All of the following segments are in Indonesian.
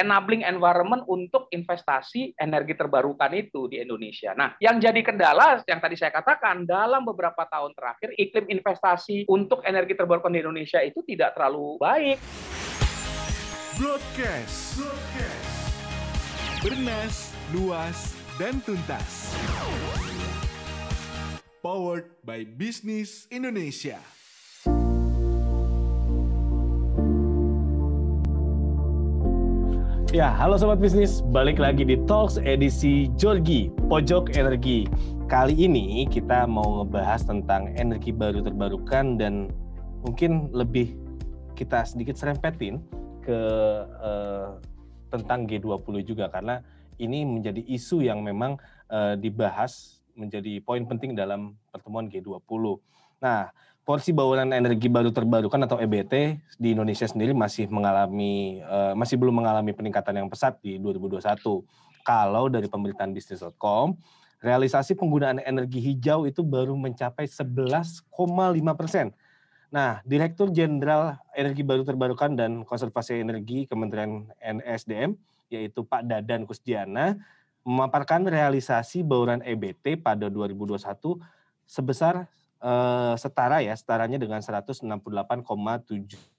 enabling environment untuk investasi energi terbarukan itu di Indonesia. Nah, yang jadi kendala yang tadi saya katakan dalam beberapa tahun terakhir iklim investasi untuk energi terbarukan di Indonesia itu tidak terlalu baik. Broadcast. Broadcast. Bernas, luas, dan tuntas. Powered by Business Indonesia. Ya, halo sobat bisnis, balik lagi di Talks edisi Jorgi, Pojok Energi. Kali ini kita mau ngebahas tentang energi baru terbarukan dan mungkin lebih kita sedikit serempetin ke uh, tentang G20 juga karena ini menjadi isu yang memang uh, dibahas menjadi poin penting dalam pertemuan G20. Nah, porsi bauran energi baru terbarukan atau EBT di Indonesia sendiri masih mengalami uh, masih belum mengalami peningkatan yang pesat di 2021. Kalau dari pemberitaan bisnis.com, realisasi penggunaan energi hijau itu baru mencapai 11,5 persen. Nah, Direktur Jenderal Energi Baru Terbarukan dan Konservasi Energi Kementerian NSDM, yaitu Pak Dadan Kusdiana, memaparkan realisasi bauran EBT pada 2021 sebesar uh, setara ya, setaranya dengan 168,7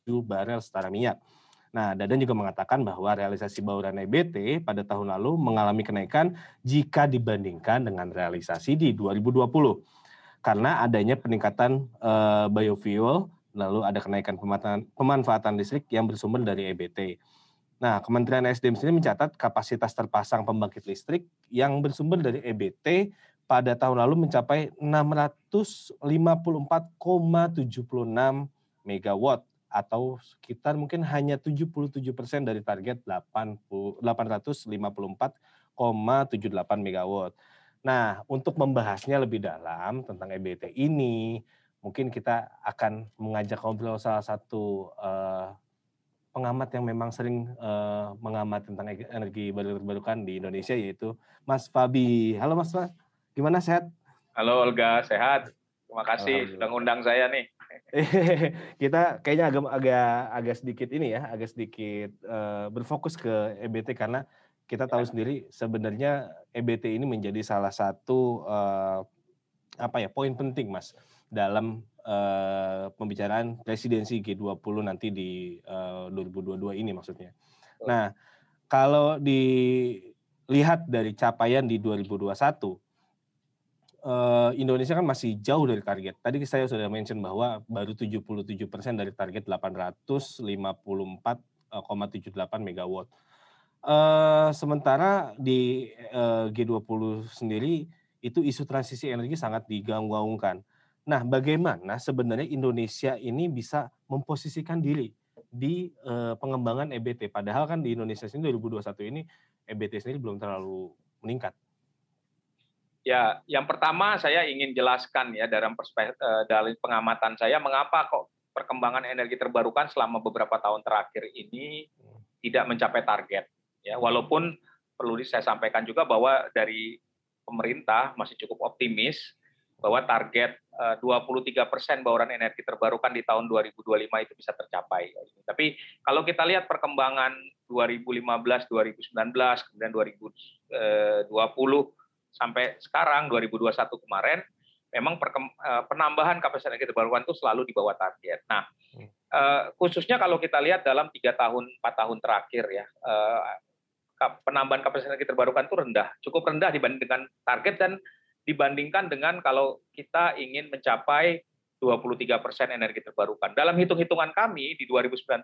barel setara minyak. Nah, Dadan juga mengatakan bahwa realisasi bauran EBT pada tahun lalu mengalami kenaikan jika dibandingkan dengan realisasi di 2020. Karena adanya peningkatan uh, biofuel, lalu ada kenaikan pemanfaatan, pemanfaatan listrik yang bersumber dari EBT. Nah, Kementerian SDM sendiri mencatat kapasitas terpasang pembangkit listrik yang bersumber dari EBT pada tahun lalu mencapai 654,76 megawatt atau sekitar mungkin hanya 77 persen dari target 854,78 megawatt. Nah, untuk membahasnya lebih dalam tentang EBT ini, mungkin kita akan mengajak ngobrol salah satu uh, pengamat yang memang sering uh, mengamat tentang energi baru terbarukan di Indonesia yaitu Mas Fabi. Halo Mas Fabi. Gimana sehat? Halo Olga, sehat. Terima kasih sudah ngundang saya nih. kita kayaknya agak agak agak sedikit ini ya, agak sedikit uh, berfokus ke EBT karena kita tahu ya. sendiri sebenarnya EBT ini menjadi salah satu uh, apa ya poin penting mas dalam uh, pembicaraan presidensi G20 nanti di uh, 2022 ini maksudnya. Nah kalau dilihat dari capaian di 2021 uh, Indonesia kan masih jauh dari target. Tadi saya sudah mention bahwa baru 77 persen dari target 854,78 megawatt. Uh, sementara di uh, G20 sendiri itu isu transisi energi sangat digaung-gaungkan. Nah, bagaimana sebenarnya Indonesia ini bisa memposisikan diri di pengembangan EBT? Padahal kan di Indonesia sendiri 2021 ini EBT sendiri belum terlalu meningkat. Ya, yang pertama saya ingin jelaskan ya dalam perspektif uh, dari pengamatan saya mengapa kok perkembangan energi terbarukan selama beberapa tahun terakhir ini tidak mencapai target. Ya, walaupun perlu saya sampaikan juga bahwa dari pemerintah masih cukup optimis bahwa target 23 eh, persen bauran energi terbarukan di tahun 2025 itu bisa tercapai. Tapi kalau kita lihat perkembangan 2015, 2019, kemudian 2020 sampai sekarang 2021 kemarin memang eh, penambahan kapasitas energi terbarukan itu selalu di bawah target. Nah, hmm. eh, khususnya kalau kita lihat dalam tiga tahun empat tahun terakhir ya eh, penambahan kapasitas energi terbarukan itu rendah, cukup rendah dibanding dengan target dan dibandingkan dengan kalau kita ingin mencapai 23 persen energi terbarukan. Dalam hitung-hitungan kami di 2019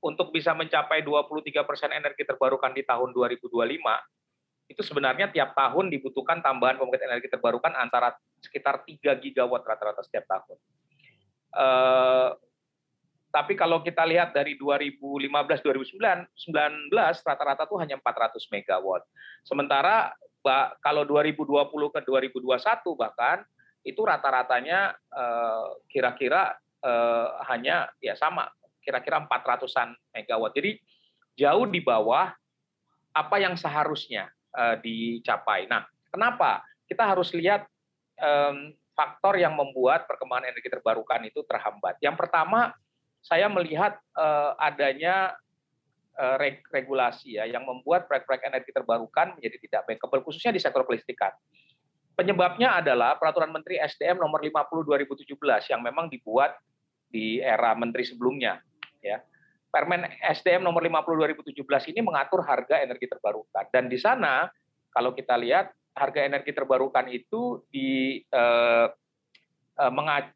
untuk bisa mencapai 23 persen energi terbarukan di tahun 2025 itu sebenarnya tiap tahun dibutuhkan tambahan pembangkit energi terbarukan antara sekitar 3 gigawatt rata-rata setiap tahun. Uh, tapi kalau kita lihat dari 2015-2019 rata-rata tuh hanya 400 megawatt. Sementara kalau 2020 ke 2021 bahkan itu rata-ratanya eh, kira-kira uh, hanya ya sama kira-kira 400-an megawatt. Jadi jauh di bawah apa yang seharusnya uh, dicapai. Nah, kenapa? Kita harus lihat faktor yang membuat perkembangan energi terbarukan itu terhambat. Yang pertama, saya melihat uh, adanya uh, regulasi ya yang membuat proyek-proyek energi terbarukan menjadi tidak bankable khususnya di sektor kelistrikan. Penyebabnya adalah peraturan Menteri SDM nomor 50 2017 yang memang dibuat di era menteri sebelumnya ya. Permen SDM nomor 50 2017 ini mengatur harga energi terbarukan dan di sana kalau kita lihat harga energi terbarukan itu di eh, eh, menga,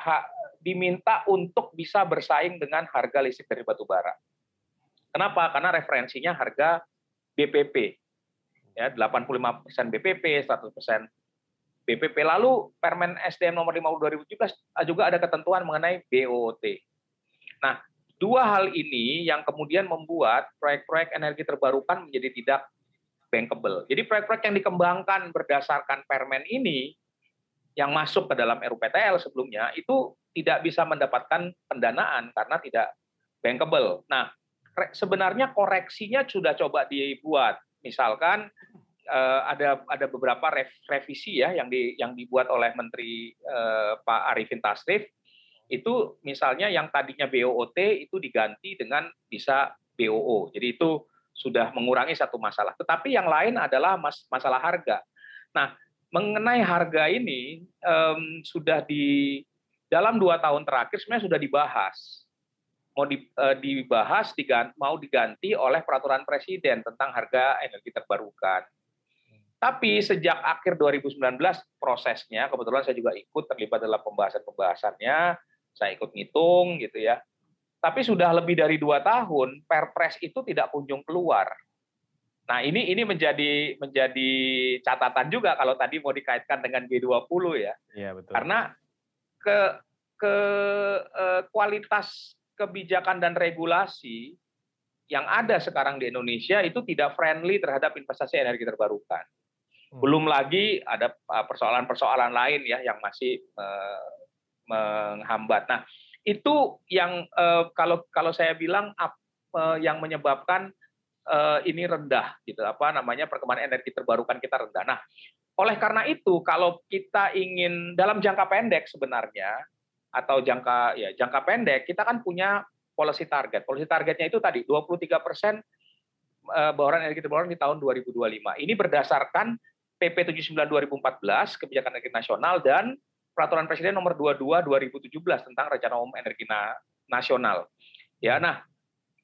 ha, diminta untuk bisa bersaing dengan harga listrik dari batu bara. Kenapa? Karena referensinya harga BPP ya 85% BPP, 100% BPP. Lalu Permen SDM nomor 50 2017 juga ada ketentuan mengenai BOT. Nah, dua hal ini yang kemudian membuat proyek-proyek energi terbarukan menjadi tidak bankable. Jadi proyek-proyek yang dikembangkan berdasarkan Permen ini yang masuk ke dalam RUPTL sebelumnya itu tidak bisa mendapatkan pendanaan karena tidak bankable. Nah, sebenarnya koreksinya sudah coba dibuat misalkan uh, ada ada beberapa revisi ya yang di yang dibuat oleh Menteri uh, Pak Arifin Tasrif itu misalnya yang tadinya BOOT itu diganti dengan bisa BOO. Jadi itu sudah mengurangi satu masalah. Tetapi yang lain adalah mas, masalah harga. Nah, mengenai harga ini um, sudah di dalam dua tahun terakhir sebenarnya sudah dibahas mau eh, dibahas mau diganti oleh peraturan presiden tentang harga energi terbarukan. Tapi sejak akhir 2019 prosesnya, kebetulan saya juga ikut terlibat dalam pembahasan-pembahasannya, saya ikut ngitung gitu ya. Tapi sudah lebih dari dua tahun, Perpres itu tidak kunjung keluar. Nah ini ini menjadi menjadi catatan juga kalau tadi mau dikaitkan dengan G20 ya. Iya betul. Karena ke ke eh, kualitas kebijakan dan regulasi yang ada sekarang di Indonesia itu tidak friendly terhadap investasi energi terbarukan. Hmm. Belum lagi ada uh, persoalan-persoalan lain ya yang masih uh, menghambat. Nah, itu yang uh, kalau kalau saya bilang uh, yang menyebabkan uh, ini rendah gitu apa namanya perkembangan energi terbarukan kita rendah. Nah, oleh karena itu kalau kita ingin dalam jangka pendek sebenarnya atau jangka ya jangka pendek kita kan punya policy target. Policy targetnya itu tadi 23 persen eh, bauran energi terbarukan di tahun 2025. Ini berdasarkan PP 79 2014 kebijakan energi nasional dan peraturan presiden nomor 22 2017 tentang rencana umum energi na nasional. Ya, nah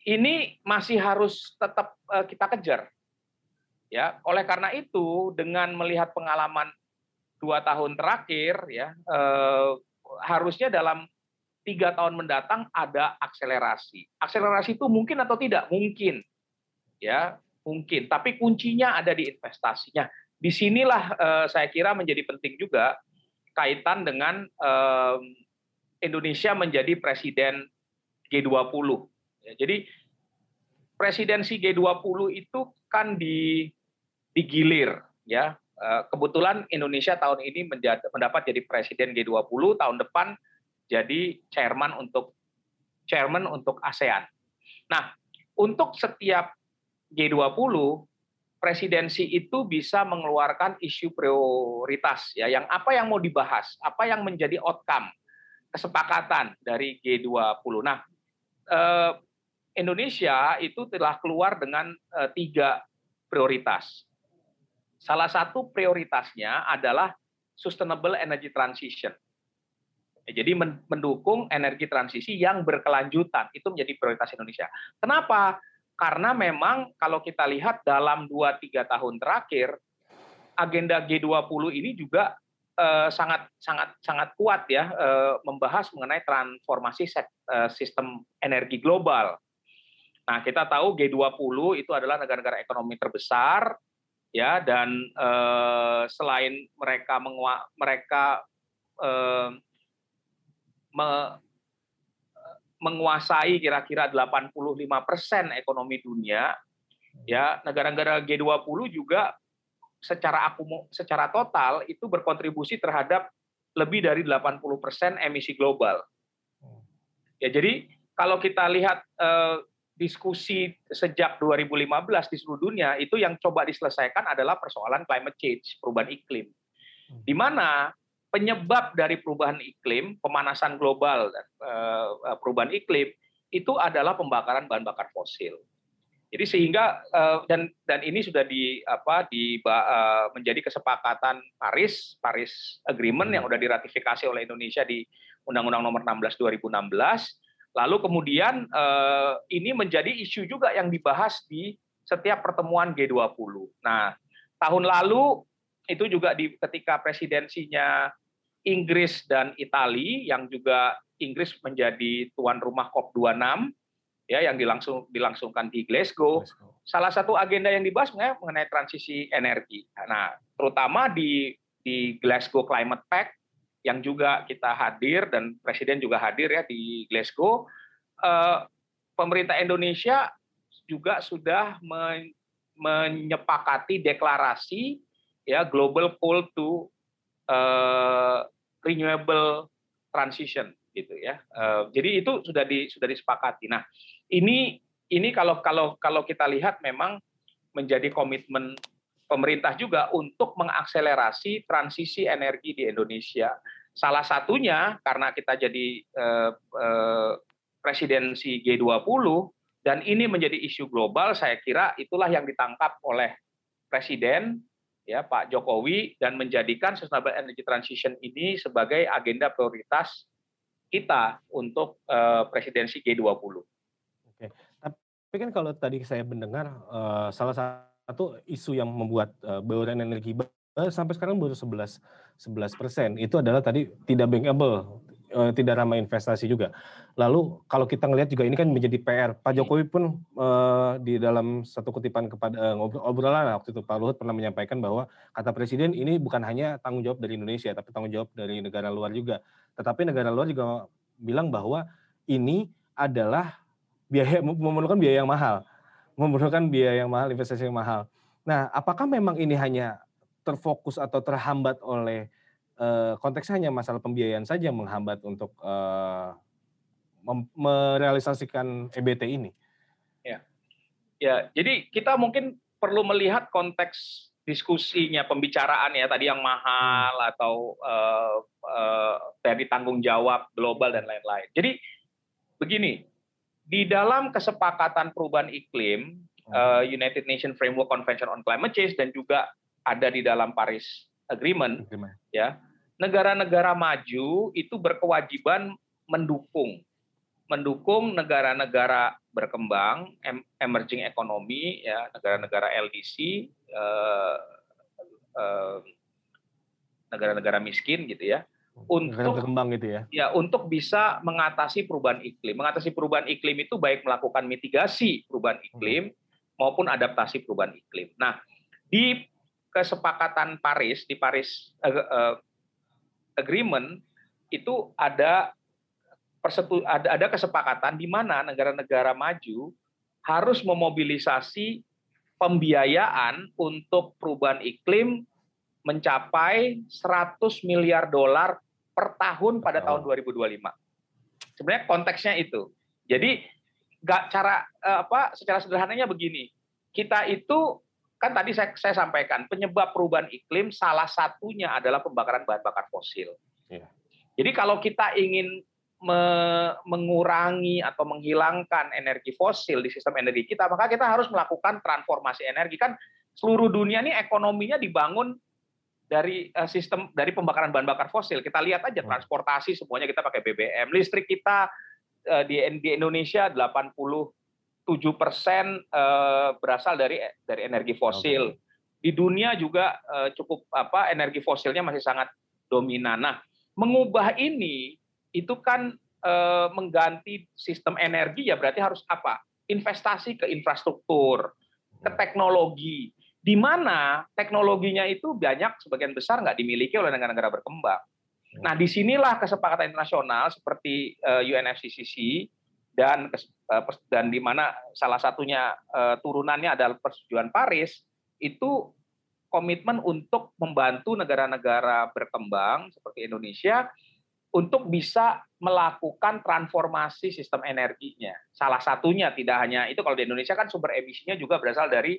ini masih harus tetap uh, kita kejar. Ya, oleh karena itu dengan melihat pengalaman dua tahun terakhir ya uh, harusnya dalam tiga tahun mendatang ada akselerasi. Akselerasi itu mungkin atau tidak? Mungkin, ya mungkin. Tapi kuncinya ada di investasinya. Di sinilah uh, saya kira menjadi penting juga kaitan dengan uh, Indonesia menjadi presiden G20. Ya, jadi presidensi G20 itu kan di digilir ya Eh, kebetulan Indonesia tahun ini mendapat jadi presiden G20, tahun depan jadi chairman untuk chairman untuk ASEAN. Nah, untuk setiap G20 presidensi itu bisa mengeluarkan isu prioritas ya yang apa yang mau dibahas, apa yang menjadi outcome kesepakatan dari G20. Nah, eh, Indonesia itu telah keluar dengan eh, tiga prioritas. Salah satu prioritasnya adalah sustainable energy transition. Jadi mendukung energi transisi yang berkelanjutan itu menjadi prioritas Indonesia. Kenapa? Karena memang kalau kita lihat dalam 2-3 tahun terakhir agenda G20 ini juga eh, sangat sangat sangat kuat ya eh, membahas mengenai transformasi eh, sistem energi global. Nah, kita tahu G20 itu adalah negara-negara ekonomi terbesar ya dan selain mereka mengua, mereka me, menguasai kira-kira 85 persen ekonomi dunia, ya negara-negara G20 juga secara akumu, secara total itu berkontribusi terhadap lebih dari 80 persen emisi global. Ya jadi kalau kita lihat eh, diskusi sejak 2015 di seluruh dunia itu yang coba diselesaikan adalah persoalan climate change, perubahan iklim. Di mana penyebab dari perubahan iklim, pemanasan global dan uh, perubahan iklim itu adalah pembakaran bahan bakar fosil. Jadi sehingga uh, dan dan ini sudah di apa di menjadi kesepakatan Paris Paris Agreement yang sudah diratifikasi oleh Indonesia di Undang-Undang Nomor 16 2016. Lalu kemudian ini menjadi isu juga yang dibahas di setiap pertemuan G20. Nah, tahun lalu itu juga di ketika presidensinya Inggris dan Italia yang juga Inggris menjadi tuan rumah COP26 ya yang dilangsung dilangsungkan di Glasgow. Salah satu agenda yang dibahas mengenai transisi energi. Nah, terutama di di Glasgow Climate Pact yang juga kita hadir dan presiden juga hadir ya di Glasgow. Eh, pemerintah Indonesia juga sudah menyepakati deklarasi ya global call to uh, renewable transition gitu ya. Uh, jadi itu sudah di sudah disepakati. Nah, ini ini kalau kalau kalau kita lihat memang menjadi komitmen pemerintah juga untuk mengakselerasi transisi energi di Indonesia. Salah satunya karena kita jadi uh, uh, presidensi G20 dan ini menjadi isu global, saya kira itulah yang ditangkap oleh presiden ya Pak Jokowi dan menjadikan sustainable energy transition ini sebagai agenda prioritas kita untuk uh, presidensi G20. Oke. Tapi kan kalau tadi saya mendengar uh, salah satu isu yang membuat uh, bauran energi sampai sekarang baru 11 11 persen itu adalah tadi tidak bankable uh, tidak ramah investasi juga. Lalu kalau kita ngelihat juga ini kan menjadi PR. Pak iya. Jokowi pun uh, di dalam satu kutipan kepada uh, obrolan waktu itu Pak Luhut pernah menyampaikan bahwa kata presiden ini bukan hanya tanggung jawab dari Indonesia tapi tanggung jawab dari negara luar juga. Tetapi negara luar juga bilang bahwa ini adalah biaya memerlukan biaya yang mahal. Memerlukan biaya yang mahal, investasi yang mahal. Nah, apakah memang ini hanya terfokus atau terhambat oleh Eh, konteksnya hanya masalah pembiayaan saja yang menghambat untuk uh, merealisasikan EBT ini. Ya, ya. Jadi kita mungkin perlu melihat konteks diskusinya, pembicaraan ya tadi yang mahal hmm. atau uh, uh, dari tanggung jawab global dan lain-lain. Jadi begini, di dalam kesepakatan perubahan iklim uh, United Nations Framework Convention on Climate Change dan juga ada di dalam Paris Agreement, Agreement. ya negara-negara maju itu berkewajiban mendukung. Mendukung negara-negara berkembang emerging economy ya negara-negara LDC eh, eh, negara-negara miskin gitu ya. Untuk berkembang gitu ya. ya untuk bisa mengatasi perubahan iklim. Mengatasi perubahan iklim itu baik melakukan mitigasi perubahan iklim maupun adaptasi perubahan iklim. Nah di kesepakatan Paris di Paris eh, eh, agreement itu ada persetu, ada, ada kesepakatan di mana negara-negara maju harus memobilisasi pembiayaan untuk perubahan iklim mencapai 100 miliar dolar per tahun pada tahun 2025. Sebenarnya konteksnya itu. Jadi nggak cara eh, apa secara sederhananya begini. Kita itu kan tadi saya, saya sampaikan penyebab perubahan iklim salah satunya adalah pembakaran bahan bakar fosil. Ya. Jadi kalau kita ingin me mengurangi atau menghilangkan energi fosil di sistem energi kita, maka kita harus melakukan transformasi energi. Kan seluruh dunia ini ekonominya dibangun dari uh, sistem dari pembakaran bahan bakar fosil. Kita lihat aja hmm. transportasi semuanya kita pakai BBM, listrik kita uh, di di Indonesia 80 tujuh persen eh, berasal dari dari energi fosil. Di dunia juga eh, cukup apa energi fosilnya masih sangat dominan. Nah, mengubah ini itu kan eh, mengganti sistem energi ya berarti harus apa? Investasi ke infrastruktur, ke teknologi. Di mana teknologinya itu banyak sebagian besar nggak dimiliki oleh negara-negara berkembang. Nah, di sinilah kesepakatan internasional seperti UNFCCC dan eh, dan di mana salah satunya eh, turunannya adalah persetujuan Paris itu komitmen untuk membantu negara-negara berkembang seperti Indonesia untuk bisa melakukan transformasi sistem energinya. Salah satunya tidak hanya itu kalau di Indonesia kan sumber emisinya juga berasal dari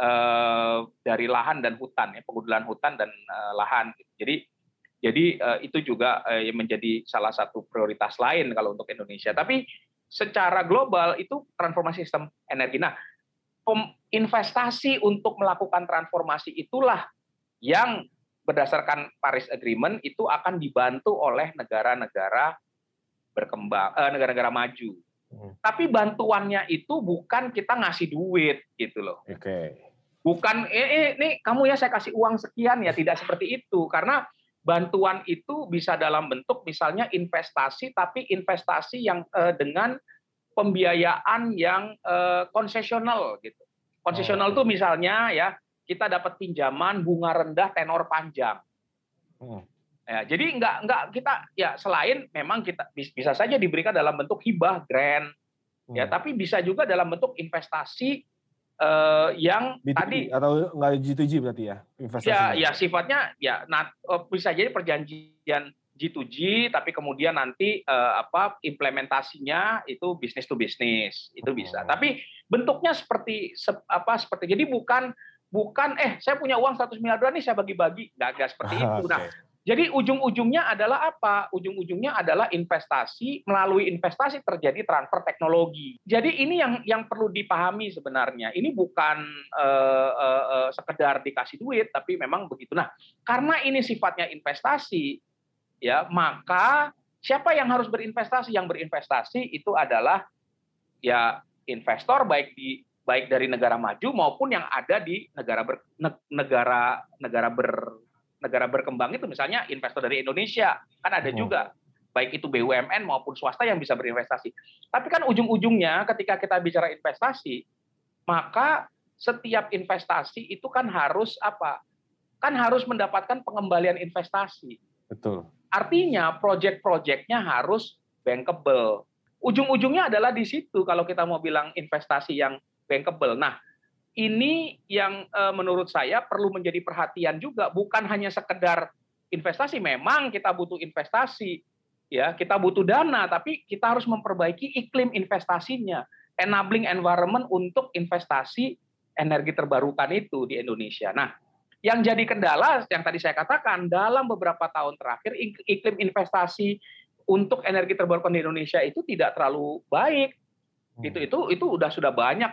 eh, dari lahan dan hutan ya, penggunaan hutan dan lahan. Jadi jadi eh, itu juga eh, menjadi salah satu prioritas lain kalau untuk Indonesia. Tapi secara global itu transformasi sistem energi. Nah, investasi untuk melakukan transformasi itulah yang berdasarkan Paris Agreement itu akan dibantu oleh negara-negara berkembang, eh, negara-negara maju. Hmm. Tapi bantuannya itu bukan kita ngasih duit gitu loh. Oke. Okay. Bukan eh, eh nih kamu ya saya kasih uang sekian ya tidak seperti itu karena bantuan itu bisa dalam bentuk misalnya investasi tapi investasi yang eh, dengan pembiayaan yang eh, konsesional gitu. Konsesional itu oh. misalnya ya kita dapat pinjaman bunga rendah tenor panjang. Hmm. Ya, jadi nggak nggak kita ya selain memang kita bisa saja diberikan dalam bentuk hibah grant ya, hmm. ya tapi bisa juga dalam bentuk investasi uh, yang B2B, tadi atau nggak G2G berarti ya investasi ya ya sifatnya ya nah, bisa jadi perjanjian G2G tapi kemudian nanti uh, apa implementasinya itu bisnis to bisnis itu bisa. Oh. tapi bentuknya seperti se, apa seperti jadi bukan bukan eh saya punya uang 100 miliar dolar nih saya bagi-bagi. Nggak nggak seperti itu. Nah jadi ujung-ujungnya adalah apa? Ujung-ujungnya adalah investasi melalui investasi terjadi transfer teknologi. Jadi ini yang yang perlu dipahami sebenarnya. Ini bukan uh, uh, uh, sekedar dikasih duit, tapi memang begitu. Nah, karena ini sifatnya investasi, ya maka siapa yang harus berinvestasi? Yang berinvestasi itu adalah ya investor baik di baik dari negara maju maupun yang ada di negara ber, negara negara ber negara berkembang itu misalnya investor dari Indonesia kan ada hmm. juga baik itu BUMN maupun swasta yang bisa berinvestasi. Tapi kan ujung-ujungnya ketika kita bicara investasi, maka setiap investasi itu kan harus apa? Kan harus mendapatkan pengembalian investasi. Betul. Artinya proyek-proyeknya harus bankable. Ujung-ujungnya adalah di situ kalau kita mau bilang investasi yang bankable. Nah, ini yang uh, menurut saya perlu menjadi perhatian juga bukan hanya sekedar investasi memang kita butuh investasi ya kita butuh dana tapi kita harus memperbaiki iklim investasinya enabling environment untuk investasi energi terbarukan itu di Indonesia. Nah, yang jadi kendala yang tadi saya katakan dalam beberapa tahun terakhir iklim investasi untuk energi terbarukan di Indonesia itu tidak terlalu baik. Itu itu itu udah sudah banyak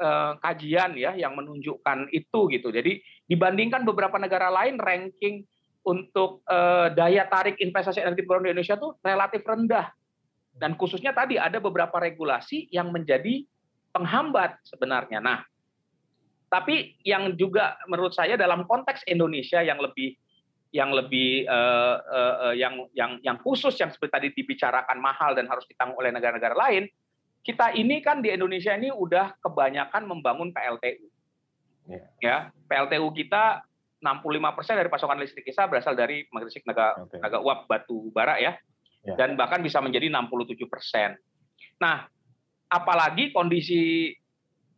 uh, kajian ya yang menunjukkan itu gitu. Jadi dibandingkan beberapa negara lain ranking untuk uh, daya tarik investasi energi terbarukan di Indonesia tuh relatif rendah. Dan khususnya tadi ada beberapa regulasi yang menjadi penghambat sebenarnya. Nah, tapi yang juga menurut saya dalam konteks Indonesia yang lebih yang lebih uh, uh, yang yang yang khusus yang seperti tadi dibicarakan mahal dan harus ditanggung oleh negara-negara lain kita ini kan di Indonesia ini udah kebanyakan membangun PLTU. Yeah. Ya, PLTU kita 65% dari pasokan listrik kita berasal dari Magresik Naga, okay. Naga Uap Batu Bara ya. Yeah. Dan bahkan bisa menjadi 67%. Nah, apalagi kondisi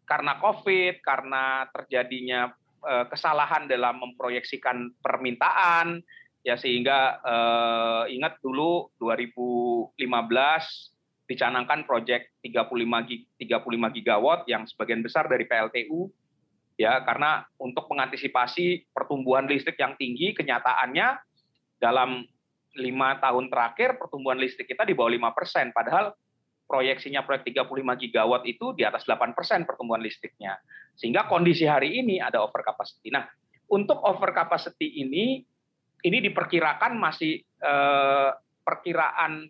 karena Covid, karena terjadinya eh, kesalahan dalam memproyeksikan permintaan ya sehingga eh, ingat dulu 2015 dicanangkan proyek 35 35 gigawatt yang sebagian besar dari PLTU ya karena untuk mengantisipasi pertumbuhan listrik yang tinggi kenyataannya dalam lima tahun terakhir pertumbuhan listrik kita di bawah lima persen padahal proyeksinya proyek 35 gigawatt itu di atas 8 persen pertumbuhan listriknya sehingga kondisi hari ini ada over capacity. Nah untuk over capacity ini ini diperkirakan masih eh, perkiraan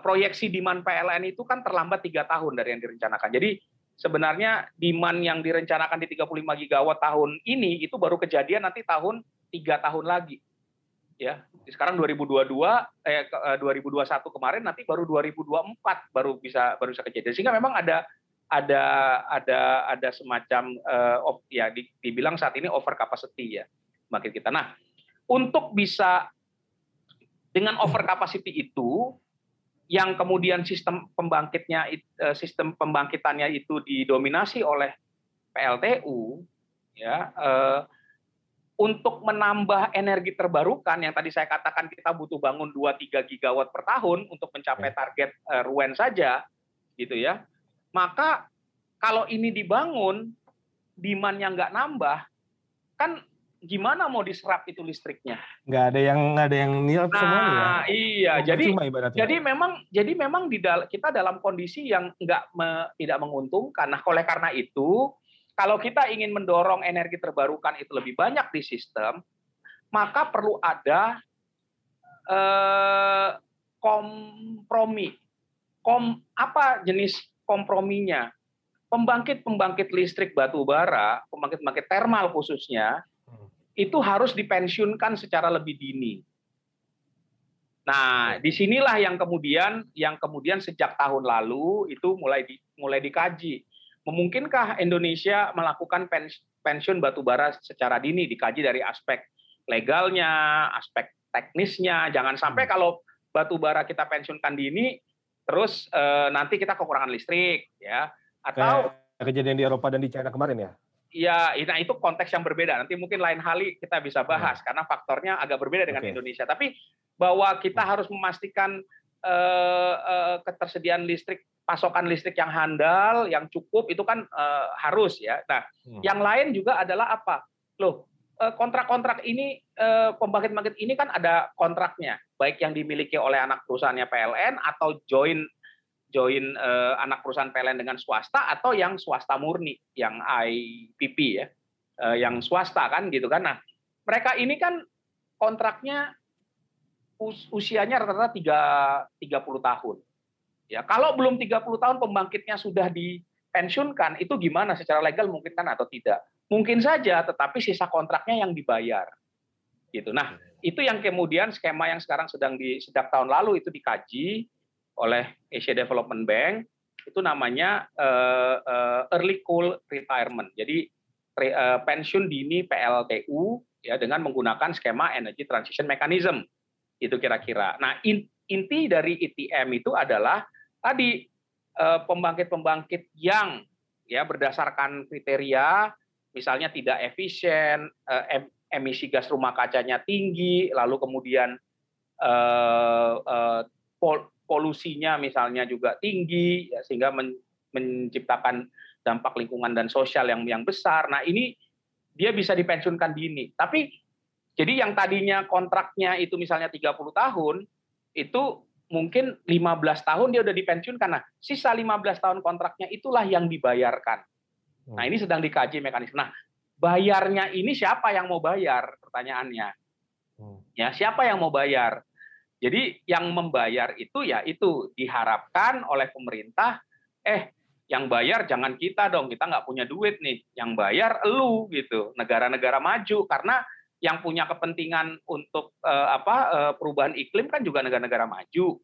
proyeksi demand PLN itu kan terlambat tiga tahun dari yang direncanakan. Jadi sebenarnya demand yang direncanakan di 35 gigawatt tahun ini itu baru kejadian nanti tahun tiga tahun lagi. Ya, sekarang 2022 eh 2021 eh, kemarin nanti baru 2024 baru bisa baru bisa kejadian. Sehingga memang ada ada ada ada semacam uh, ya dibilang saat ini over capacity ya makin kita. Nah, untuk bisa dengan over capacity itu yang kemudian sistem pembangkitnya eh, sistem pembangkitannya itu didominasi oleh PLTU ya eh, untuk menambah energi terbarukan yang tadi saya katakan kita butuh bangun 2-3 gigawatt per tahun untuk mencapai ya. target eh, RUN saja gitu ya maka kalau ini dibangun demand-nya nggak nambah kan gimana mau diserap itu listriknya? Nggak ada yang nggak ada yang nilai nah, semuanya. Ya? Iya, jadi jadi memang jadi memang di dal kita dalam kondisi yang nggak me, tidak menguntungkan. Nah, oleh karena itu kalau kita ingin mendorong energi terbarukan itu lebih banyak di sistem, maka perlu ada eh, kompromi. Kom, apa jenis komprominya? Pembangkit-pembangkit listrik batu bara, pembangkit-pembangkit termal khususnya. Itu harus dipensiunkan secara lebih dini. Nah, di sinilah yang kemudian yang kemudian sejak tahun lalu itu mulai di, mulai dikaji. Memungkinkah Indonesia melakukan pensiun batubara secara dini dikaji dari aspek legalnya, aspek teknisnya. Jangan sampai hmm. kalau batubara kita pensiunkan dini, terus eh, nanti kita kekurangan listrik, ya. Atau Kayak kejadian di Eropa dan di China kemarin ya? Ya, nah itu konteks yang berbeda. Nanti mungkin lain kali kita bisa bahas hmm. karena faktornya agak berbeda dengan okay. Indonesia. Tapi bahwa kita hmm. harus memastikan uh, uh, ketersediaan listrik pasokan listrik yang handal, yang cukup itu kan uh, harus ya. Nah, hmm. yang lain juga adalah apa? Loh, kontrak-kontrak ini pembangkit-pembangkit ini kan ada kontraknya, baik yang dimiliki oleh anak perusahaannya PLN atau join join uh, anak perusahaan PLN dengan swasta atau yang swasta murni, yang IPP ya, uh, yang swasta kan gitu kan. Nah, mereka ini kan kontraknya us usianya rata-rata 30 tahun. Ya, kalau belum 30 tahun pembangkitnya sudah dipensiunkan, itu gimana secara legal mungkin kan atau tidak? Mungkin saja, tetapi sisa kontraknya yang dibayar. Gitu. Nah, itu yang kemudian skema yang sekarang sedang di sejak tahun lalu itu dikaji oleh Asia Development Bank itu namanya uh, uh, early coal retirement. Jadi re, uh, pensiun dini PLTU ya dengan menggunakan skema energy transition mechanism itu kira-kira. Nah, inti dari ITM itu adalah tadi eh, pembangkit-pembangkit yang ya berdasarkan kriteria misalnya tidak efisien, eh, emisi gas rumah kacanya tinggi, lalu kemudian eh, polusinya misalnya juga tinggi ya, sehingga menciptakan dampak lingkungan dan sosial yang yang besar. Nah, ini dia bisa dipensiunkan dini. Tapi jadi yang tadinya kontraknya itu misalnya 30 tahun, itu mungkin 15 tahun dia udah dipensiunkan. Nah, sisa 15 tahun kontraknya itulah yang dibayarkan. Nah, ini sedang dikaji mekanisme. Nah, bayarnya ini siapa yang mau bayar? Pertanyaannya. Hmm. Ya, siapa yang mau bayar? Jadi yang membayar itu ya itu diharapkan oleh pemerintah, eh yang bayar jangan kita dong, kita nggak punya duit nih. Yang bayar elu gitu, negara-negara maju karena yang punya kepentingan untuk uh, apa uh, perubahan iklim kan juga negara-negara maju.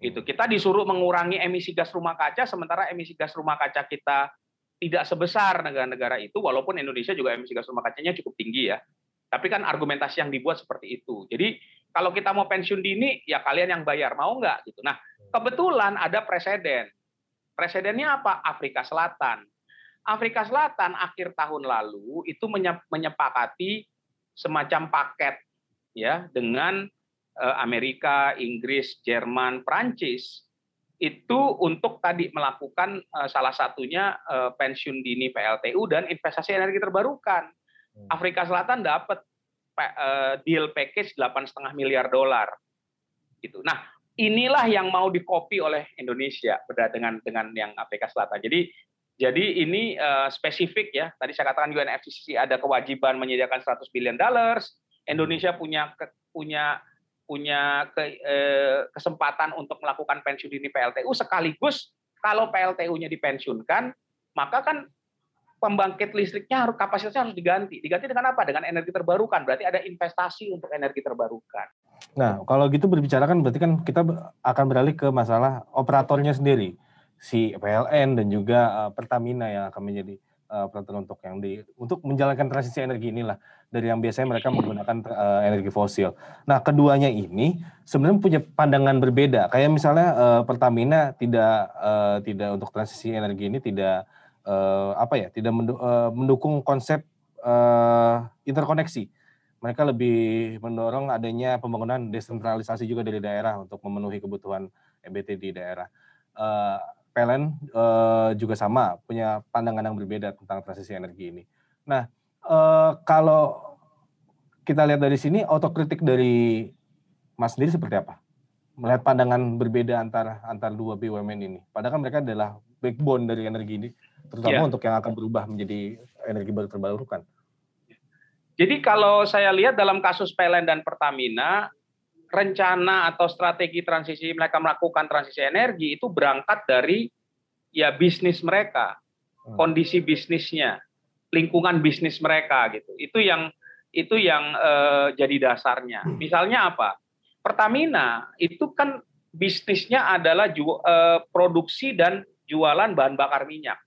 Gitu. Kita disuruh mengurangi emisi gas rumah kaca sementara emisi gas rumah kaca kita tidak sebesar negara-negara itu walaupun Indonesia juga emisi gas rumah kacanya cukup tinggi ya. Tapi kan argumentasi yang dibuat seperti itu. Jadi kalau kita mau pensiun dini ya kalian yang bayar mau nggak? Gitu. Nah kebetulan ada presiden. Presidennya apa? Afrika Selatan. Afrika Selatan akhir tahun lalu itu menyepakati semacam paket ya dengan eh, Amerika, Inggris, Jerman, Prancis itu untuk tadi melakukan eh, salah satunya eh, pensiun dini PLTU dan investasi energi terbarukan. Hmm. Afrika Selatan dapat deal package 8,5 miliar dolar. Gitu. Nah, inilah yang mau dikopi oleh Indonesia dengan dengan yang Afrika Selatan. Jadi jadi ini uh, spesifik ya. Tadi saya katakan UNFCCC ada kewajiban menyediakan 100 billion dollars. Indonesia punya ke, punya punya ke, eh, kesempatan untuk melakukan pensiun dini PLTU sekaligus kalau PLTU-nya dipensiunkan, maka kan pembangkit listriknya harus kapasitasnya harus diganti. Diganti dengan apa? Dengan energi terbarukan. Berarti ada investasi untuk energi terbarukan. Nah, kalau gitu berbicara kan berarti kan kita akan beralih ke masalah operatornya sendiri si PLN dan juga uh, Pertamina yang akan menjadi uh, operator untuk yang di untuk menjalankan transisi energi inilah dari yang biasanya mereka menggunakan uh, energi fosil. Nah, keduanya ini sebenarnya punya pandangan berbeda. Kayak misalnya Pertamina tidak tidak untuk transisi energi ini tidak uh, apa ya, tidak mendukung konsep uh, interkoneksi. Mereka lebih mendorong adanya pembangunan desentralisasi juga dari daerah untuk memenuhi kebutuhan EBT di daerah. Uh, PLN uh, juga sama punya pandangan yang berbeda tentang transisi energi ini. Nah, uh, kalau kita lihat dari sini otokritik dari Mas sendiri seperti apa? Melihat pandangan berbeda antara antar dua BUMN ini. Padahal kan mereka adalah backbone dari energi ini terutama ya. untuk yang akan berubah menjadi energi baru terbarukan. Jadi kalau saya lihat dalam kasus PLN dan Pertamina, rencana atau strategi transisi mereka melakukan transisi energi itu berangkat dari ya bisnis mereka, hmm. kondisi bisnisnya, lingkungan bisnis mereka gitu. Itu yang itu yang uh, jadi dasarnya. Hmm. Misalnya apa? Pertamina itu kan bisnisnya adalah ju, uh, produksi dan jualan bahan bakar minyak.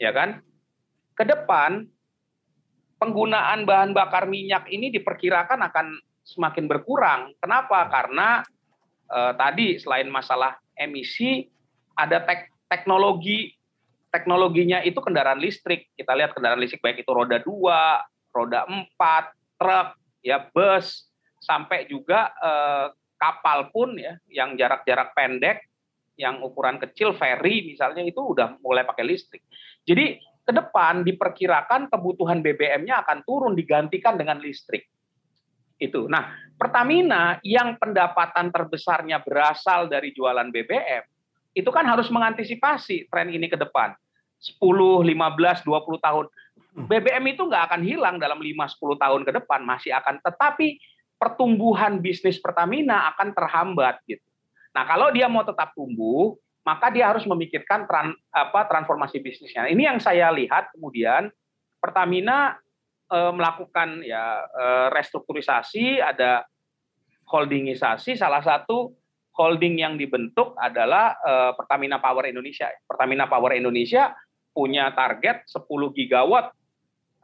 Ya kan? Ke depan penggunaan bahan bakar minyak ini diperkirakan akan semakin berkurang. Kenapa? Karena eh, tadi selain masalah emisi ada tek teknologi teknologinya itu kendaraan listrik. Kita lihat kendaraan listrik baik itu roda dua, roda empat, truk, ya bus, sampai juga eh, kapal pun ya yang jarak-jarak pendek yang ukuran kecil ferry misalnya itu udah mulai pakai listrik. Jadi ke depan diperkirakan kebutuhan BBM-nya akan turun digantikan dengan listrik. Itu. Nah, Pertamina yang pendapatan terbesarnya berasal dari jualan BBM, itu kan harus mengantisipasi tren ini ke depan. 10, 15, 20 tahun. BBM itu nggak akan hilang dalam 5-10 tahun ke depan, masih akan. Tetapi pertumbuhan bisnis Pertamina akan terhambat gitu. Nah, kalau dia mau tetap tumbuh, maka dia harus memikirkan tran, apa, transformasi bisnisnya. Ini yang saya lihat kemudian Pertamina e, melakukan ya e, restrukturisasi, ada holdingisasi. Salah satu holding yang dibentuk adalah e, Pertamina Power Indonesia. Pertamina Power Indonesia punya target 10 gigawatt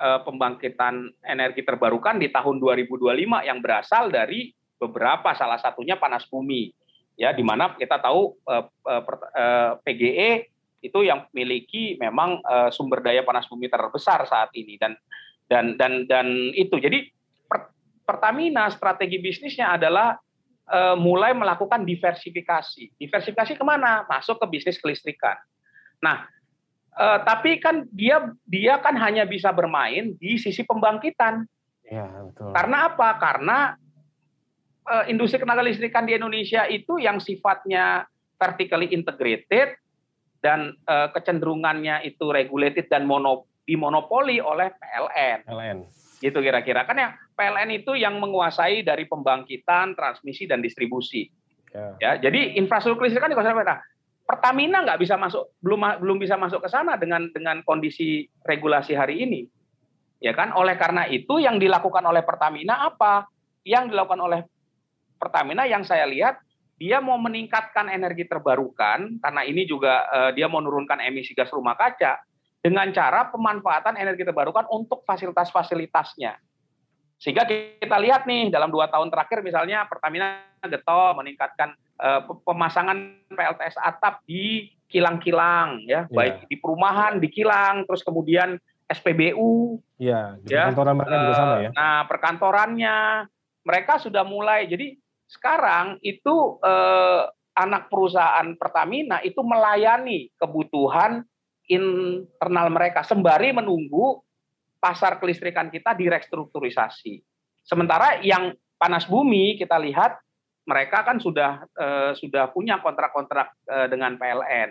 e, pembangkitan energi terbarukan di tahun 2025 yang berasal dari beberapa salah satunya panas bumi ya di mana kita tahu uh, uh, PGE itu yang memiliki memang sumber daya panas bumi terbesar saat ini dan dan dan dan itu. Jadi per, Pertamina strategi bisnisnya adalah mulai melakukan diversifikasi. Diversifikasi ke mana masuk ke bisnis kelistrikan. Nah tapi kan dia dia kan hanya bisa bermain di sisi pembangkitan. Ya, betul. karena apa? Karena industri tenaga listrikan di Indonesia itu yang sifatnya vertically integrated dan uh, kecenderungannya itu regulated dan mono, dimonopoli oleh PLN. PLN. Gitu kira-kira kan ya PLN itu yang menguasai dari pembangkitan, transmisi dan distribusi. Ya, ya jadi infrastruktur listrikan di Nah, Pertamina nggak bisa masuk belum belum bisa masuk ke sana dengan dengan kondisi regulasi hari ini. Ya kan? Oleh karena itu yang dilakukan oleh Pertamina apa? Yang dilakukan oleh Pertamina yang saya lihat dia mau meningkatkan energi terbarukan karena ini juga uh, dia mau menurunkan emisi gas rumah kaca dengan cara pemanfaatan energi terbarukan untuk fasilitas-fasilitasnya. Sehingga kita lihat nih dalam dua tahun terakhir misalnya Pertamina getol meningkatkan uh, pemasangan PLTS atap di kilang-kilang ya, yeah. baik di perumahan, di kilang, terus kemudian SPBU. Iya, ya, perkantoran mereka juga sama ya. Nah, perkantorannya mereka sudah mulai. Jadi sekarang itu eh, anak perusahaan Pertamina itu melayani kebutuhan internal mereka sembari menunggu pasar kelistrikan kita direstrukturisasi. Sementara yang panas bumi kita lihat mereka kan sudah eh, sudah punya kontrak-kontrak eh, dengan PLN.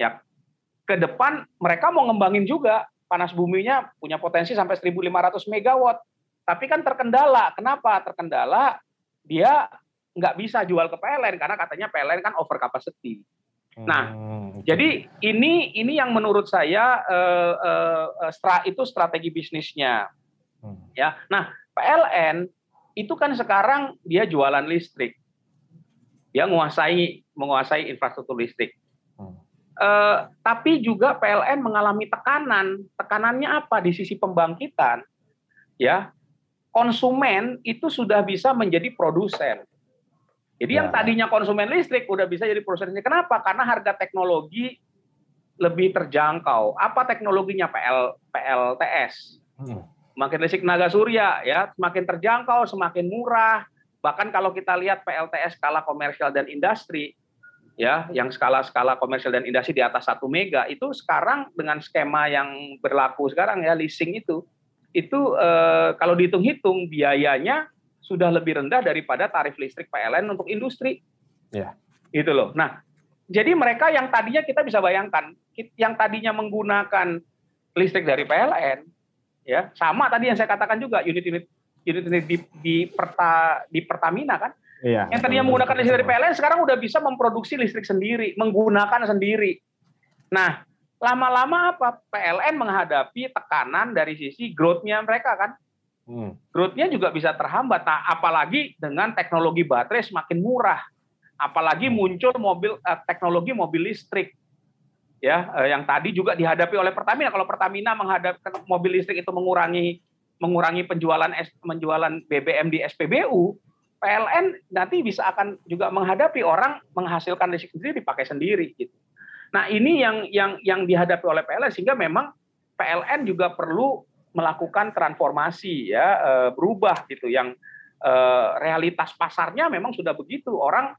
Ya, ke depan mereka mau ngembangin juga panas buminya punya potensi sampai 1.500 megawatt. Tapi kan terkendala. Kenapa? Terkendala dia nggak bisa jual ke PLN karena katanya PLN kan over capacity. Nah, hmm, jadi ini ini yang menurut saya uh, uh, stra, itu strategi bisnisnya. Hmm. Ya. Nah, PLN itu kan sekarang dia jualan listrik. Dia menguasai menguasai infrastruktur listrik. Hmm. Uh, tapi juga PLN mengalami tekanan. Tekanannya apa di sisi pembangkitan? Ya, konsumen itu sudah bisa menjadi produsen. Jadi ya. yang tadinya konsumen listrik udah bisa jadi produsen Kenapa? Karena harga teknologi lebih terjangkau. Apa teknologinya PL PLTS? Hmm. Makin listrik tenaga surya ya, semakin terjangkau, semakin murah. Bahkan kalau kita lihat PLTS skala komersial dan industri ya, yang skala-skala komersial dan industri di atas satu mega itu sekarang dengan skema yang berlaku sekarang ya leasing itu itu eh, kalau dihitung-hitung biayanya sudah lebih rendah daripada tarif listrik PLN untuk industri. Ya. Gitu loh. Nah, jadi mereka yang tadinya kita bisa bayangkan, yang tadinya menggunakan listrik dari PLN, ya sama tadi yang saya katakan juga unit-unit unit-unit di, di, Perta, di Pertamina kan, iya, yang tadinya menggunakan listrik dari PLN sekarang udah bisa memproduksi listrik sendiri, menggunakan sendiri. Nah, lama-lama apa? PLN menghadapi tekanan dari sisi growth-nya mereka kan. Hmm. Growth-nya juga bisa terhambat. Nah, apalagi dengan teknologi baterai semakin murah apalagi hmm. muncul mobil uh, teknologi mobil listrik ya uh, yang tadi juga dihadapi oleh Pertamina kalau Pertamina menghadapkan mobil listrik itu mengurangi mengurangi penjualan penjualan BBM di SPBU PLN nanti bisa akan juga menghadapi orang menghasilkan listrik sendiri dipakai sendiri gitu. Nah, ini yang yang yang dihadapi oleh PLN sehingga memang PLN juga perlu melakukan transformasi ya berubah gitu yang realitas pasarnya memang sudah begitu. Orang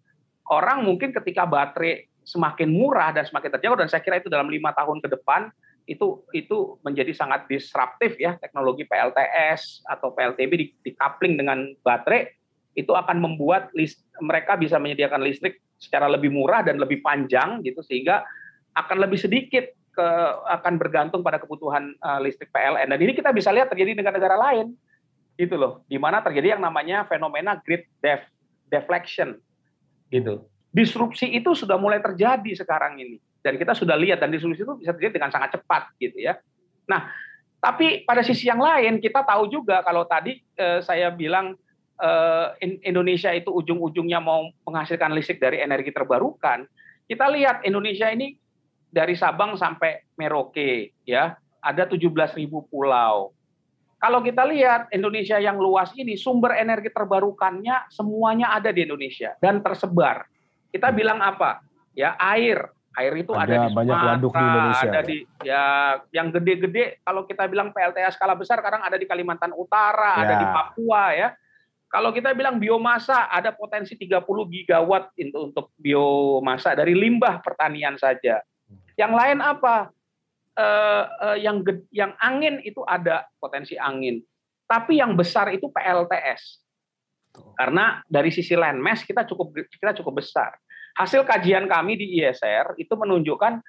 orang mungkin ketika baterai semakin murah dan semakin terjangkau dan saya kira itu dalam lima tahun ke depan itu itu menjadi sangat disruptif ya teknologi PLTS atau PLTB di, di coupling dengan baterai itu akan membuat list, mereka bisa menyediakan listrik secara lebih murah dan lebih panjang gitu sehingga akan lebih sedikit ke akan bergantung pada kebutuhan uh, listrik PLN dan ini kita bisa lihat terjadi di negara-negara lain. Gitu loh. Di mana terjadi yang namanya fenomena grid def, deflection. Gitu. Disrupsi itu sudah mulai terjadi sekarang ini. Dan kita sudah lihat dan disrupsi itu bisa terjadi dengan sangat cepat gitu ya. Nah, tapi pada sisi yang lain kita tahu juga kalau tadi eh, saya bilang eh, Indonesia itu ujung-ujungnya mau menghasilkan listrik dari energi terbarukan, kita lihat Indonesia ini dari Sabang sampai Merauke ya, ada 17.000 pulau kalau kita lihat Indonesia yang luas ini, sumber energi terbarukannya semuanya ada di Indonesia dan tersebar. Kita bilang apa? Ya air. Air itu ada, ada di banyak waduk di Indonesia. Ada di ya yang gede-gede kalau kita bilang PLTA skala besar sekarang ada di Kalimantan Utara, ya. ada di Papua ya. Kalau kita bilang biomasa ada potensi 30 gigawatt untuk biomasa dari limbah pertanian saja. Yang lain apa? uh, uh, yang yang angin itu ada potensi angin, tapi yang besar itu PLTS. Karena dari sisi land mass kita cukup kita cukup besar. Hasil kajian kami di ISR itu menunjukkan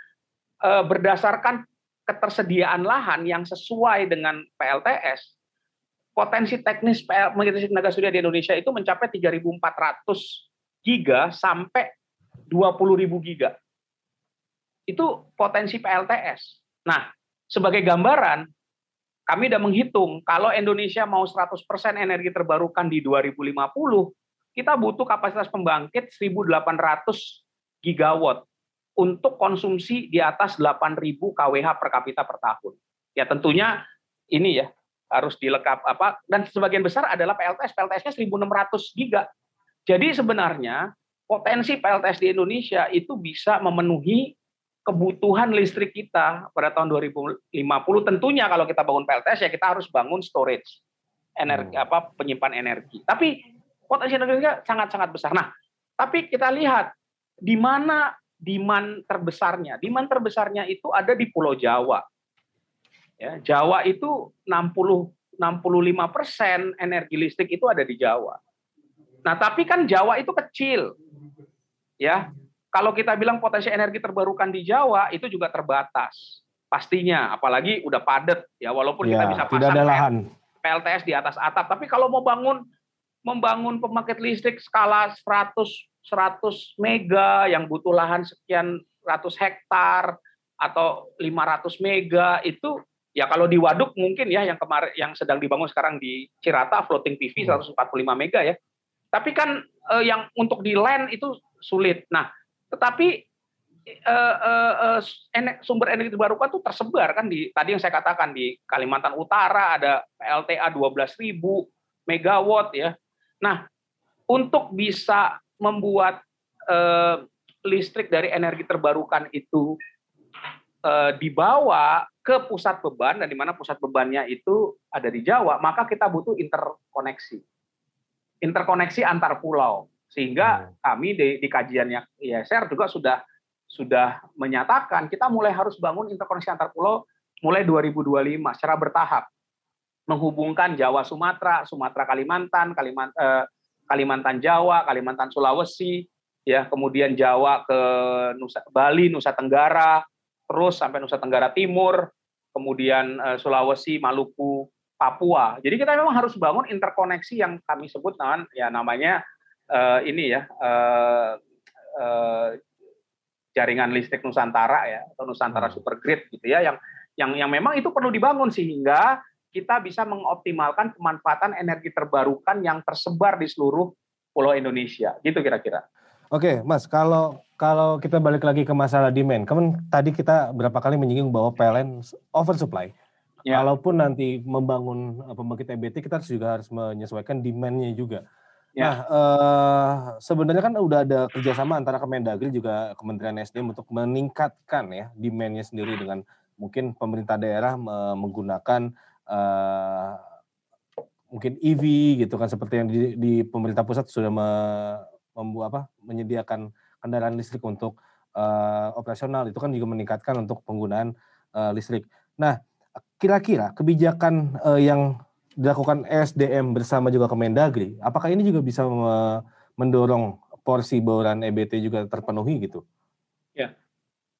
uh, berdasarkan ketersediaan lahan yang sesuai dengan PLTS, potensi teknis PL tenaga surya di Indonesia itu mencapai 3.400 giga sampai 20.000 giga. Itu potensi PLTS. Nah, sebagai gambaran, kami sudah menghitung kalau Indonesia mau 100% energi terbarukan di 2050, kita butuh kapasitas pembangkit 1.800 gigawatt untuk konsumsi di atas 8.000 kWh per kapita per tahun. Ya tentunya ini ya harus dilengkap apa dan sebagian besar adalah PLTS. PLTS-nya 1.600 giga. Jadi sebenarnya potensi PLTS di Indonesia itu bisa memenuhi kebutuhan listrik kita pada tahun 2050 tentunya kalau kita bangun PLTS ya kita harus bangun storage energi hmm. apa penyimpan energi. Tapi potensi energinya sangat-sangat besar. Nah, tapi kita lihat di mana demand terbesarnya. Demand terbesarnya itu ada di Pulau Jawa. Ya, Jawa itu 60 65 persen energi listrik itu ada di Jawa. Nah, tapi kan Jawa itu kecil, ya kalau kita bilang potensi energi terbarukan di Jawa itu juga terbatas pastinya apalagi udah padat ya walaupun ya, kita bisa pasang ada lahan. PLTS di atas atap tapi kalau mau bangun membangun pembangkit listrik skala 100 100 mega yang butuh lahan sekian ratus hektar atau 500 mega itu ya kalau di waduk mungkin ya yang kemarin yang sedang dibangun sekarang di Cirata floating PV 145 hmm. mega ya tapi kan eh, yang untuk di land itu sulit nah tetapi uh, uh, uh, sumber energi terbarukan itu tersebar kan di tadi yang saya katakan di Kalimantan Utara ada PLTA 12.000 megawatt ya. Nah, untuk bisa membuat uh, listrik dari energi terbarukan itu uh, dibawa ke pusat beban dan di mana pusat bebannya itu ada di Jawa, maka kita butuh interkoneksi. Interkoneksi antar pulau. Sehingga hmm. kami di, di kajiannya ISR juga sudah sudah menyatakan kita mulai harus bangun interkoneksi antar pulau mulai 2025 secara bertahap menghubungkan Jawa Sumatera, Sumatera Kalimantan, Kalimantan, eh, Kalimantan Jawa, Kalimantan Sulawesi ya kemudian Jawa ke Nusa, Bali, Nusa Tenggara, terus sampai Nusa Tenggara Timur, kemudian uh, Sulawesi, Maluku, Papua. Jadi kita memang harus bangun interkoneksi yang kami sebut ya namanya uh, ini ya uh, uh, jaringan listrik Nusantara ya atau Nusantara hmm. Super Grid gitu ya yang yang yang memang itu perlu dibangun sehingga kita bisa mengoptimalkan pemanfaatan energi terbarukan yang tersebar di seluruh pulau Indonesia. Gitu kira-kira. Oke, Mas, kalau kalau kita balik lagi ke masalah demand, kan tadi kita berapa kali menyinggung bahwa PLN oversupply. Ya. Kalaupun nanti membangun pembangkit EBT, kita juga harus menyesuaikan demand-nya juga. Ya. Nah, eh, sebenarnya kan udah ada kerjasama antara Kemendagri juga Kementerian SDM untuk meningkatkan ya demand-nya sendiri dengan mungkin pemerintah daerah menggunakan uh, mungkin EV gitu kan seperti yang di, di pemerintah pusat sudah me, membuat apa menyediakan kendaraan listrik untuk uh, operasional itu kan juga meningkatkan untuk penggunaan uh, listrik. Nah, kira-kira kebijakan uh, yang dilakukan SDM bersama juga Kemendagri, apakah ini juga bisa me mendorong porsi bauran EBT juga terpenuhi gitu? Ya.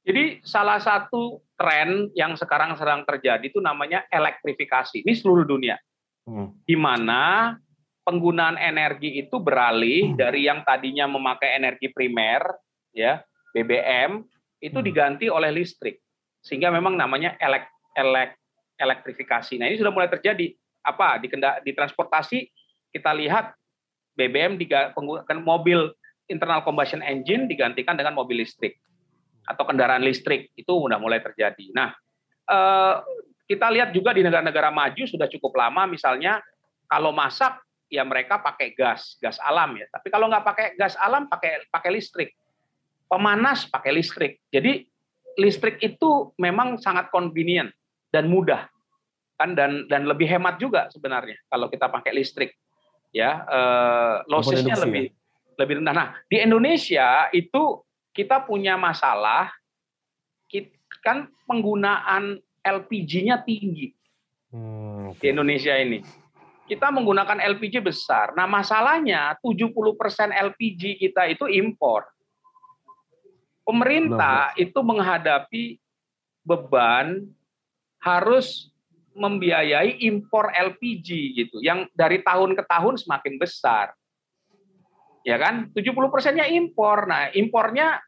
Jadi salah satu tren yang sekarang sedang terjadi itu namanya elektrifikasi. Ini seluruh dunia. Hmm. Di mana penggunaan energi itu beralih hmm. dari yang tadinya memakai energi primer, ya BBM, itu hmm. diganti oleh listrik. Sehingga memang namanya elek, elek, elektrifikasi. Nah ini sudah mulai terjadi. Apa di, kenda, di transportasi kita lihat BBM penggunaan mobil internal combustion engine digantikan dengan mobil listrik atau kendaraan listrik itu sudah mulai terjadi. Nah, eh, kita lihat juga di negara-negara maju sudah cukup lama, misalnya kalau masak ya mereka pakai gas, gas alam ya. Tapi kalau nggak pakai gas alam, pakai pakai listrik. Pemanas pakai listrik. Jadi listrik itu memang sangat convenient dan mudah kan dan dan lebih hemat juga sebenarnya kalau kita pakai listrik ya eh, lossesnya lebih ya? lebih rendah. Nah di Indonesia itu kita punya masalah kan penggunaan LPG-nya tinggi hmm, di Indonesia ini. Kita menggunakan LPG besar. Nah, masalahnya 70% LPG kita itu impor. Pemerintah itu menghadapi beban harus membiayai impor LPG gitu yang dari tahun ke tahun semakin besar. Ya kan? 70 persennya impor. Nah impornya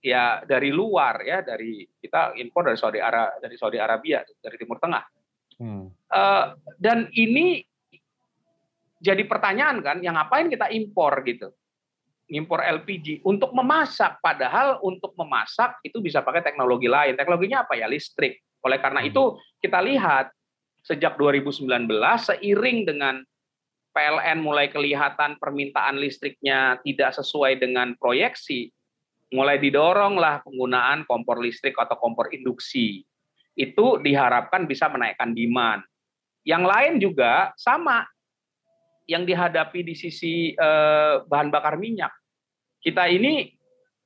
ya dari luar ya dari kita impor dari Saudi Arabia dari Saudi Arabia dari Timur Tengah. Hmm. uh, dan ini jadi pertanyaan kan yang ngapain kita impor gitu? Impor LPG untuk memasak padahal untuk memasak itu bisa pakai teknologi lain. Teknologinya apa ya? Listrik. Oleh karena hmm. itu kita lihat sejak 2019 seiring dengan PLN mulai kelihatan permintaan listriknya tidak sesuai dengan proyeksi, mulai didoronglah penggunaan kompor listrik atau kompor induksi. Itu diharapkan bisa menaikkan demand. Yang lain juga sama yang dihadapi di sisi eh, bahan bakar minyak. Kita ini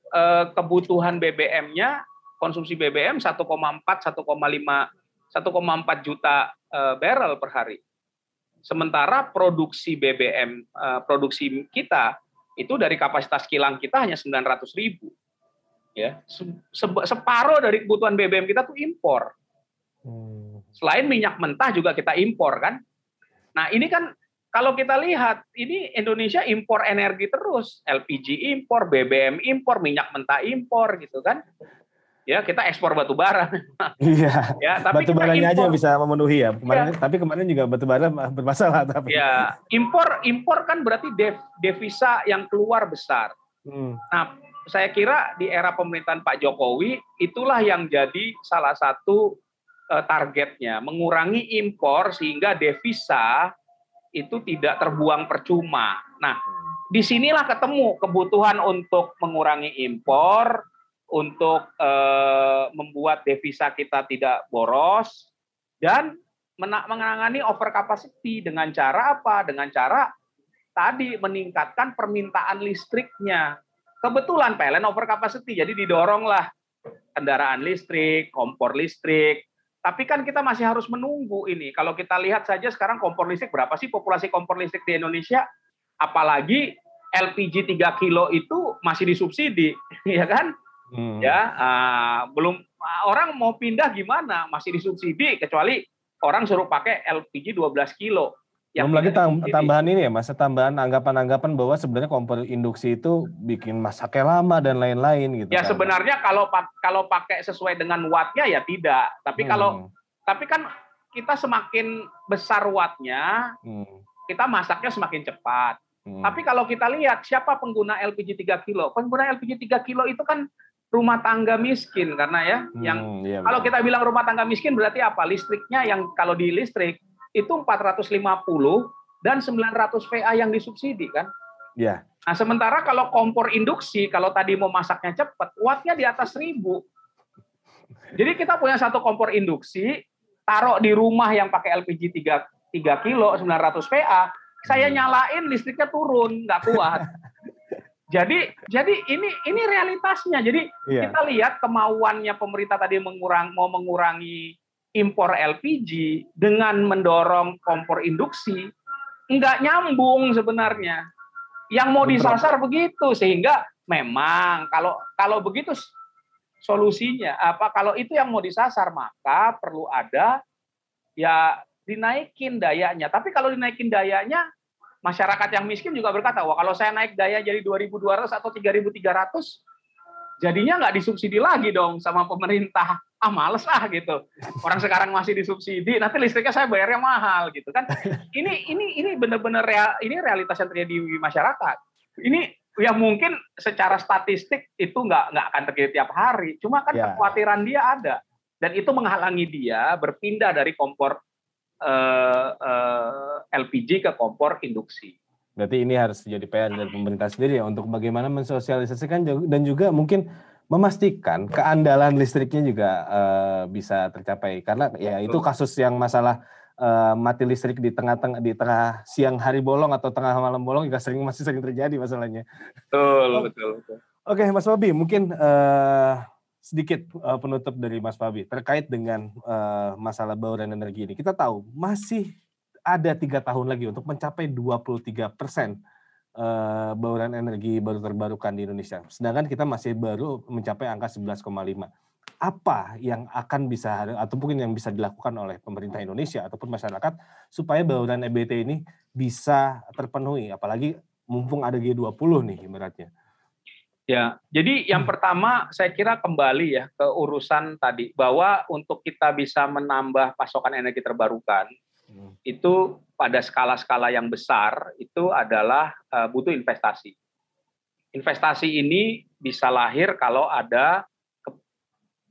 eh, kebutuhan BBM-nya konsumsi BBM 1,4 1,5 1,4 juta eh, barrel per hari Sementara produksi BBM eh, produksi kita itu dari kapasitas kilang kita hanya 900 ribu. Ya, separuh dari kebutuhan BBM kita tuh impor. Hmm. Selain minyak mentah juga kita impor kan. Nah ini kan kalau kita lihat ini Indonesia impor energi terus, LPG impor, BBM impor, minyak mentah impor gitu kan ya kita ekspor batu bara. Iya. ya, tapi batu baranya aja bisa memenuhi ya. Kemarin, ya. Tapi kemarin juga batu bara bermasalah. Tapi. Ya, impor impor kan berarti dev, devisa yang keluar besar. Hmm. Nah, saya kira di era pemerintahan Pak Jokowi itulah yang jadi salah satu uh, targetnya, mengurangi impor sehingga devisa itu tidak terbuang percuma. Nah, hmm. di sinilah ketemu kebutuhan untuk mengurangi impor, untuk eh, membuat devisa kita tidak boros dan menangani over capacity dengan cara apa? Dengan cara tadi meningkatkan permintaan listriknya. Kebetulan PLN over capacity, jadi didoronglah kendaraan listrik, kompor listrik. Tapi kan kita masih harus menunggu ini. Kalau kita lihat saja sekarang kompor listrik berapa sih populasi kompor listrik di Indonesia? Apalagi LPG 3 kilo itu masih disubsidi, ya kan? Hmm. Ya, uh, belum orang mau pindah gimana? Masih disubsidi kecuali orang suruh pakai LPG 12 kilo. Yang Belum lagi tam tambahan ini ya, Mas, tambahan anggapan-anggapan bahwa sebenarnya kompor induksi itu bikin masaknya lama dan lain-lain gitu. Ya kan. sebenarnya kalau kalau pakai sesuai dengan wattnya ya tidak. Tapi hmm. kalau tapi kan kita semakin besar wattnya, hmm. kita masaknya semakin cepat. Hmm. Tapi kalau kita lihat siapa pengguna LPG 3 kilo, pengguna LPG 3 kilo itu kan rumah tangga miskin karena ya, hmm, yang iya, kalau kita bilang rumah tangga miskin berarti apa? Listriknya yang kalau di listrik itu 450 dan 900 VA yang disubsidi kan. Iya. Nah, sementara kalau kompor induksi, kalau tadi mau masaknya cepat, wattnya di atas 1000. Jadi kita punya satu kompor induksi, taruh di rumah yang pakai LPG 3, 3 kilo, 900 VA, saya hmm. nyalain listriknya turun, nggak kuat. jadi jadi ini ini realitasnya. Jadi yeah. kita lihat kemauannya pemerintah tadi mengurang mau mengurangi impor LPG dengan mendorong kompor induksi nggak nyambung sebenarnya. Yang mau disasar begitu sehingga memang kalau kalau begitu solusinya apa kalau itu yang mau disasar maka perlu ada ya dinaikin dayanya. Tapi kalau dinaikin dayanya masyarakat yang miskin juga berkata, "Wah, kalau saya naik daya jadi 2.200 atau 3.300 jadinya nggak disubsidi lagi dong sama pemerintah." ah males ah gitu. Orang sekarang masih disubsidi, nanti listriknya saya bayarnya mahal gitu kan. Ini ini ini benar-benar real, ini realitas yang terjadi di masyarakat. Ini ya mungkin secara statistik itu nggak nggak akan terjadi tiap hari. Cuma kan ya. kekhawatiran dia ada dan itu menghalangi dia berpindah dari kompor uh, uh, LPG ke kompor induksi. Berarti ini harus jadi PR dari pemerintah sendiri ya untuk bagaimana mensosialisasikan dan juga mungkin memastikan keandalan listriknya juga uh, bisa tercapai karena ya itu kasus yang masalah uh, mati listrik di tengah-tengah di tengah siang hari bolong atau tengah malam bolong juga sering masih sering terjadi masalahnya. Betul, oh. betul, betul. Oke, okay, Mas Fabi, mungkin uh, sedikit uh, penutup dari Mas Fabi terkait dengan uh, masalah bauran energi ini. Kita tahu masih ada tiga tahun lagi untuk mencapai 23 persen uh, bauran energi baru terbarukan di Indonesia. Sedangkan kita masih baru mencapai angka 11,5. Apa yang akan bisa atau mungkin yang bisa dilakukan oleh pemerintah Indonesia ataupun masyarakat supaya bauran EBT ini bisa terpenuhi apalagi mumpung ada G20 nih ibaratnya. Ya, jadi yang hmm. pertama saya kira kembali ya ke urusan tadi bahwa untuk kita bisa menambah pasokan energi terbarukan Hmm. itu pada skala-skala yang besar itu adalah uh, butuh investasi. Investasi ini bisa lahir kalau ada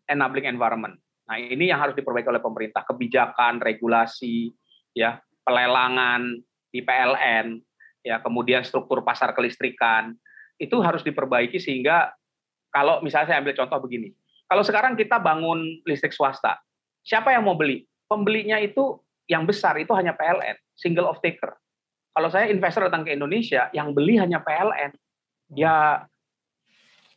enabling environment. Nah, ini yang harus diperbaiki oleh pemerintah, kebijakan, regulasi, ya, pelelangan di PLN, ya, kemudian struktur pasar kelistrikan, itu harus diperbaiki sehingga kalau misalnya saya ambil contoh begini, kalau sekarang kita bangun listrik swasta, siapa yang mau beli? Pembelinya itu yang besar itu hanya PLN, single of taker. Kalau saya investor datang ke Indonesia, yang beli hanya PLN, ya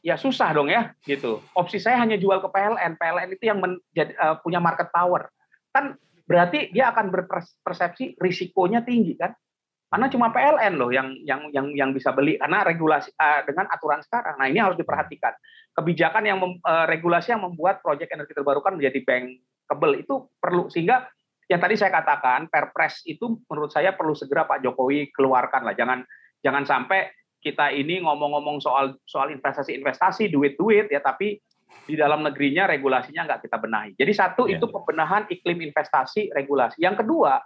ya susah dong ya gitu. Opsi saya hanya jual ke PLN. PLN itu yang menjadi, uh, punya market power. Kan berarti dia akan berpersepsi risikonya tinggi kan? Karena cuma PLN loh yang yang yang yang bisa beli karena regulasi uh, dengan aturan sekarang. Nah, ini harus diperhatikan. Kebijakan yang mem, uh, regulasi yang membuat proyek energi terbarukan menjadi bankable itu perlu sehingga yang tadi saya katakan Perpres itu menurut saya perlu segera Pak Jokowi keluarkan lah. Jangan jangan sampai kita ini ngomong-ngomong soal soal investasi-investasi, duit-duit ya, tapi di dalam negerinya regulasinya nggak kita benahi. Jadi satu ya. itu pembenahan iklim investasi regulasi. Yang kedua,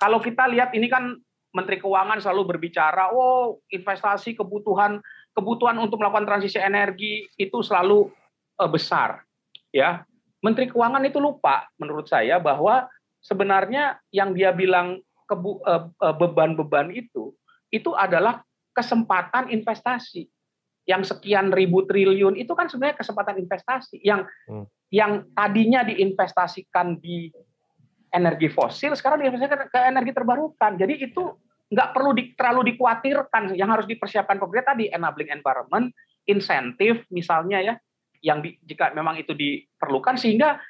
kalau kita lihat ini kan Menteri Keuangan selalu berbicara, oh investasi kebutuhan kebutuhan untuk melakukan transisi energi itu selalu uh, besar, ya. Menteri Keuangan itu lupa menurut saya bahwa sebenarnya yang dia bilang eh, eh, beban-beban itu itu adalah kesempatan investasi yang sekian ribu triliun itu kan sebenarnya kesempatan investasi yang hmm. yang tadinya diinvestasikan di energi fosil sekarang diinvestasikan ke energi terbarukan jadi itu nggak perlu di, terlalu dikhawatirkan yang harus dipersiapkan pemerintah tadi enabling environment insentif misalnya ya yang di, jika memang itu diperlukan sehingga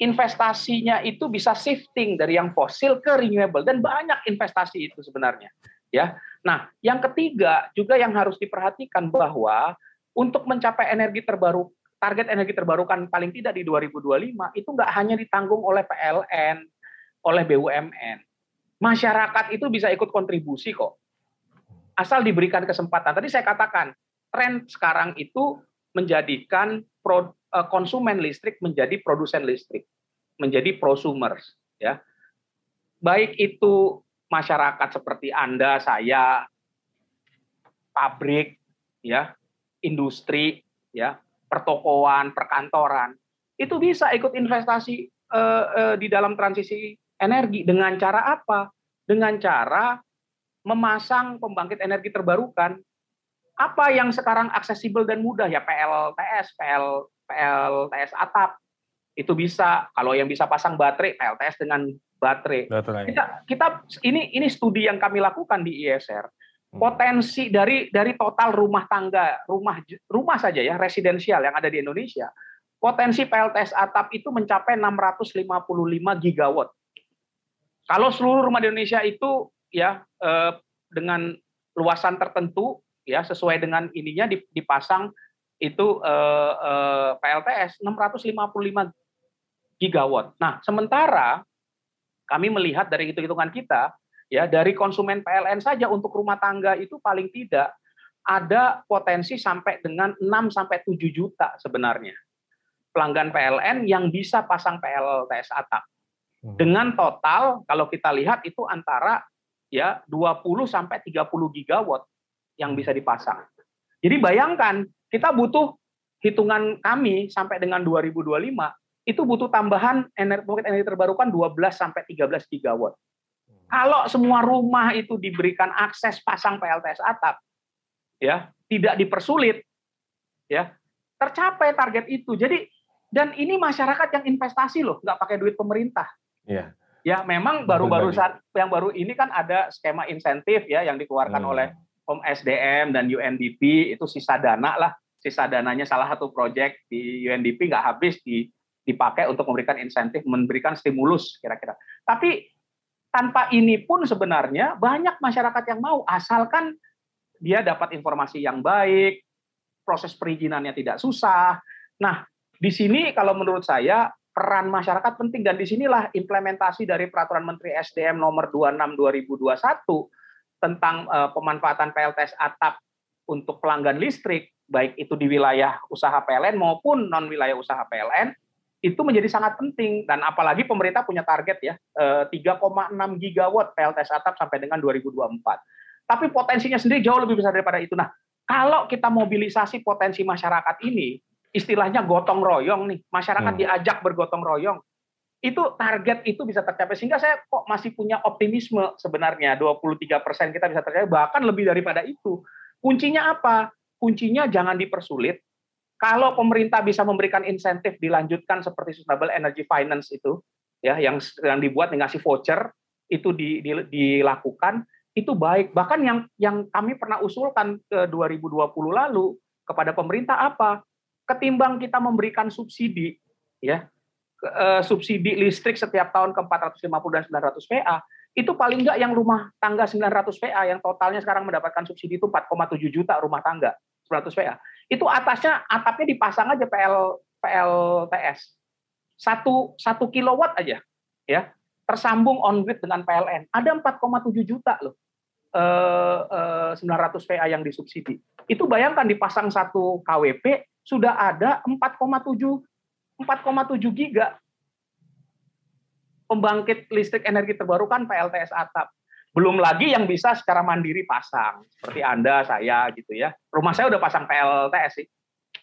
investasinya itu bisa shifting dari yang fosil ke renewable dan banyak investasi itu sebenarnya. Ya. Nah, yang ketiga juga yang harus diperhatikan bahwa untuk mencapai energi terbaru target energi terbarukan paling tidak di 2025 itu nggak hanya ditanggung oleh PLN, oleh BUMN. Masyarakat itu bisa ikut kontribusi kok. Asal diberikan kesempatan. Tadi saya katakan, tren sekarang itu menjadikan eh, konsumen listrik menjadi produsen listrik, menjadi prosumers, ya. Baik itu masyarakat seperti Anda, saya, pabrik, ya, industri, ya, pertokoan, perkantoran, itu bisa ikut investasi uh, uh, di dalam transisi energi dengan cara apa? Dengan cara memasang pembangkit energi terbarukan. Apa yang sekarang aksesibel dan mudah ya PLTS, PL, PLTS atap itu bisa. Kalau yang bisa pasang baterai, PLTS dengan baterai. baterai. Kita kita ini ini studi yang kami lakukan di ISR. Potensi dari dari total rumah tangga rumah rumah saja ya residensial yang ada di Indonesia potensi PLTS atap itu mencapai 655 gigawatt kalau seluruh rumah di Indonesia itu ya eh, dengan luasan tertentu ya sesuai dengan ininya dipasang itu eh, eh, PLTS 655 gigawatt. Nah, sementara kami melihat dari hitung-hitungan kita ya dari konsumen PLN saja untuk rumah tangga itu paling tidak ada potensi sampai dengan 6 sampai 7 juta sebenarnya pelanggan PLN yang bisa pasang PLTS atap. Hmm. Dengan total kalau kita lihat itu antara ya 20 sampai 30 gigawatt yang bisa dipasang. Jadi bayangkan kita butuh hitungan kami sampai dengan 2025 itu butuh tambahan energi, energi terbarukan 12 sampai 13 gigawatt. Kalau semua rumah itu diberikan akses pasang PLTS atap, ya tidak dipersulit, ya tercapai target itu. Jadi dan ini masyarakat yang investasi loh, nggak pakai duit pemerintah. Ya. Ya, memang baru-baru saat yang baru ini kan ada skema insentif ya yang dikeluarkan hmm. oleh Om SDM dan UNDP itu sisa dana lah, sisa dananya salah satu proyek di UNDP nggak habis dipakai untuk memberikan insentif, memberikan stimulus kira-kira. Tapi tanpa ini pun sebenarnya banyak masyarakat yang mau asalkan dia dapat informasi yang baik, proses perizinannya tidak susah. Nah, di sini kalau menurut saya peran masyarakat penting dan di sinilah implementasi dari peraturan Menteri SDM nomor 26 2021 tentang uh, pemanfaatan PLTS atap untuk pelanggan listrik baik itu di wilayah usaha PLN maupun non wilayah usaha PLN itu menjadi sangat penting dan apalagi pemerintah punya target ya 3,6 eh, gigawatt PLTS atap sampai dengan 2024. Tapi potensinya sendiri jauh lebih besar daripada itu. Nah, kalau kita mobilisasi potensi masyarakat ini, istilahnya gotong royong nih, masyarakat hmm. diajak bergotong royong, itu target itu bisa tercapai sehingga saya kok masih punya optimisme sebenarnya 23 persen kita bisa tercapai bahkan lebih daripada itu. Kuncinya apa? Kuncinya jangan dipersulit, kalau pemerintah bisa memberikan insentif dilanjutkan seperti sustainable energy finance itu, ya yang yang dibuat dengan voucher itu di, di, dilakukan itu baik. Bahkan yang yang kami pernah usulkan ke 2020 lalu kepada pemerintah apa? Ketimbang kita memberikan subsidi, ya eh, subsidi listrik setiap tahun ke 450 dan 900 PA, itu paling enggak yang rumah tangga 900 PA yang totalnya sekarang mendapatkan subsidi itu 4,7 juta rumah tangga 900 PA itu atasnya atapnya dipasang aja PL PLTS satu satu kilowatt aja ya. Tersambung on grid dengan PLN ada 4,7 juta loh eh, eh, 900 VA yang disubsidi. Itu bayangkan dipasang satu KWP sudah ada 4,7 4,7 giga pembangkit listrik energi terbarukan PLTS atap belum lagi yang bisa secara mandiri pasang, seperti Anda, saya gitu ya. Rumah saya udah pasang PLTS sih,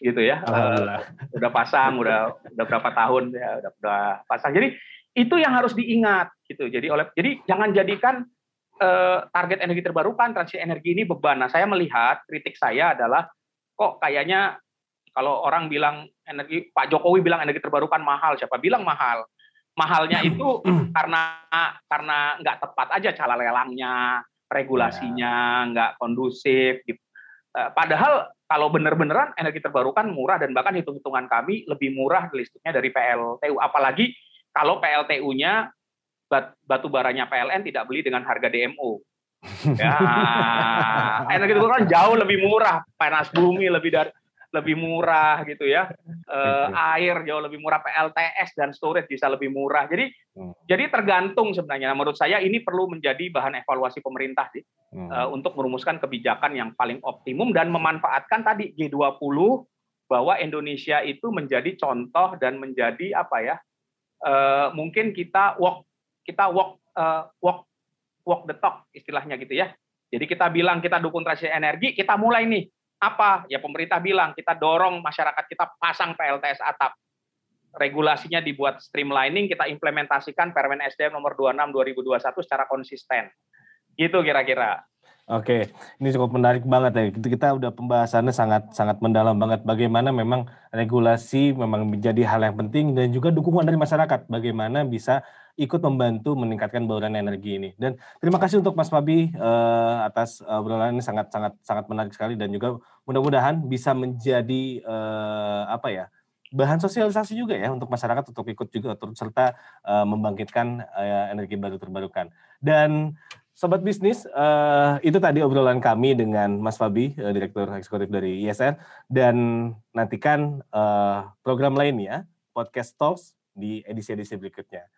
gitu ya. Uh, udah pasang, udah udah berapa tahun ya, udah udah pasang. Jadi itu yang harus diingat gitu. Jadi oleh jadi jangan jadikan uh, target energi terbarukan transisi energi ini beban. Nah, saya melihat kritik saya adalah kok kayaknya kalau orang bilang energi Pak Jokowi bilang energi terbarukan mahal, siapa bilang mahal? Mahalnya itu karena karena nggak tepat aja cara lelangnya, regulasinya nggak kondusif. Gitu. Padahal kalau benar-beneran energi terbarukan murah dan bahkan hitung-hitungan kami lebih murah listriknya dari PLTU. Apalagi kalau PLTU-nya batu baranya PLN tidak beli dengan harga DMO. Ya, energi terbarukan jauh lebih murah, panas bumi lebih dari lebih murah gitu ya. Uh, air jauh lebih murah, PLTS dan storage bisa lebih murah. Jadi hmm. jadi tergantung sebenarnya. Menurut saya ini perlu menjadi bahan evaluasi pemerintah sih hmm. uh, untuk merumuskan kebijakan yang paling optimum dan memanfaatkan tadi G20 bahwa Indonesia itu menjadi contoh dan menjadi apa ya? Uh, mungkin kita walk kita walk uh, walk walk the talk istilahnya gitu ya. Jadi kita bilang kita dukung transisi energi, kita mulai nih apa? Ya pemerintah bilang kita dorong masyarakat kita pasang PLTS atap. Regulasinya dibuat streamlining, kita implementasikan Permen SDM nomor 26 2021 secara konsisten. Gitu kira-kira. Oke, ini cukup menarik banget ya. Kita udah pembahasannya sangat sangat mendalam banget bagaimana memang regulasi memang menjadi hal yang penting dan juga dukungan dari masyarakat bagaimana bisa ikut membantu meningkatkan bauran energi ini. Dan terima kasih untuk Mas Fabi uh, atas uh, obrolan ini sangat sangat sangat menarik sekali dan juga mudah-mudahan bisa menjadi uh, apa ya bahan sosialisasi juga ya untuk masyarakat untuk ikut juga turut serta uh, membangkitkan uh, energi baru terbarukan. Dan sobat bisnis, uh, itu tadi obrolan kami dengan Mas Fabi, uh, direktur eksekutif dari ISR, dan nantikan uh, program lainnya, podcast talks di edisi-edisi berikutnya.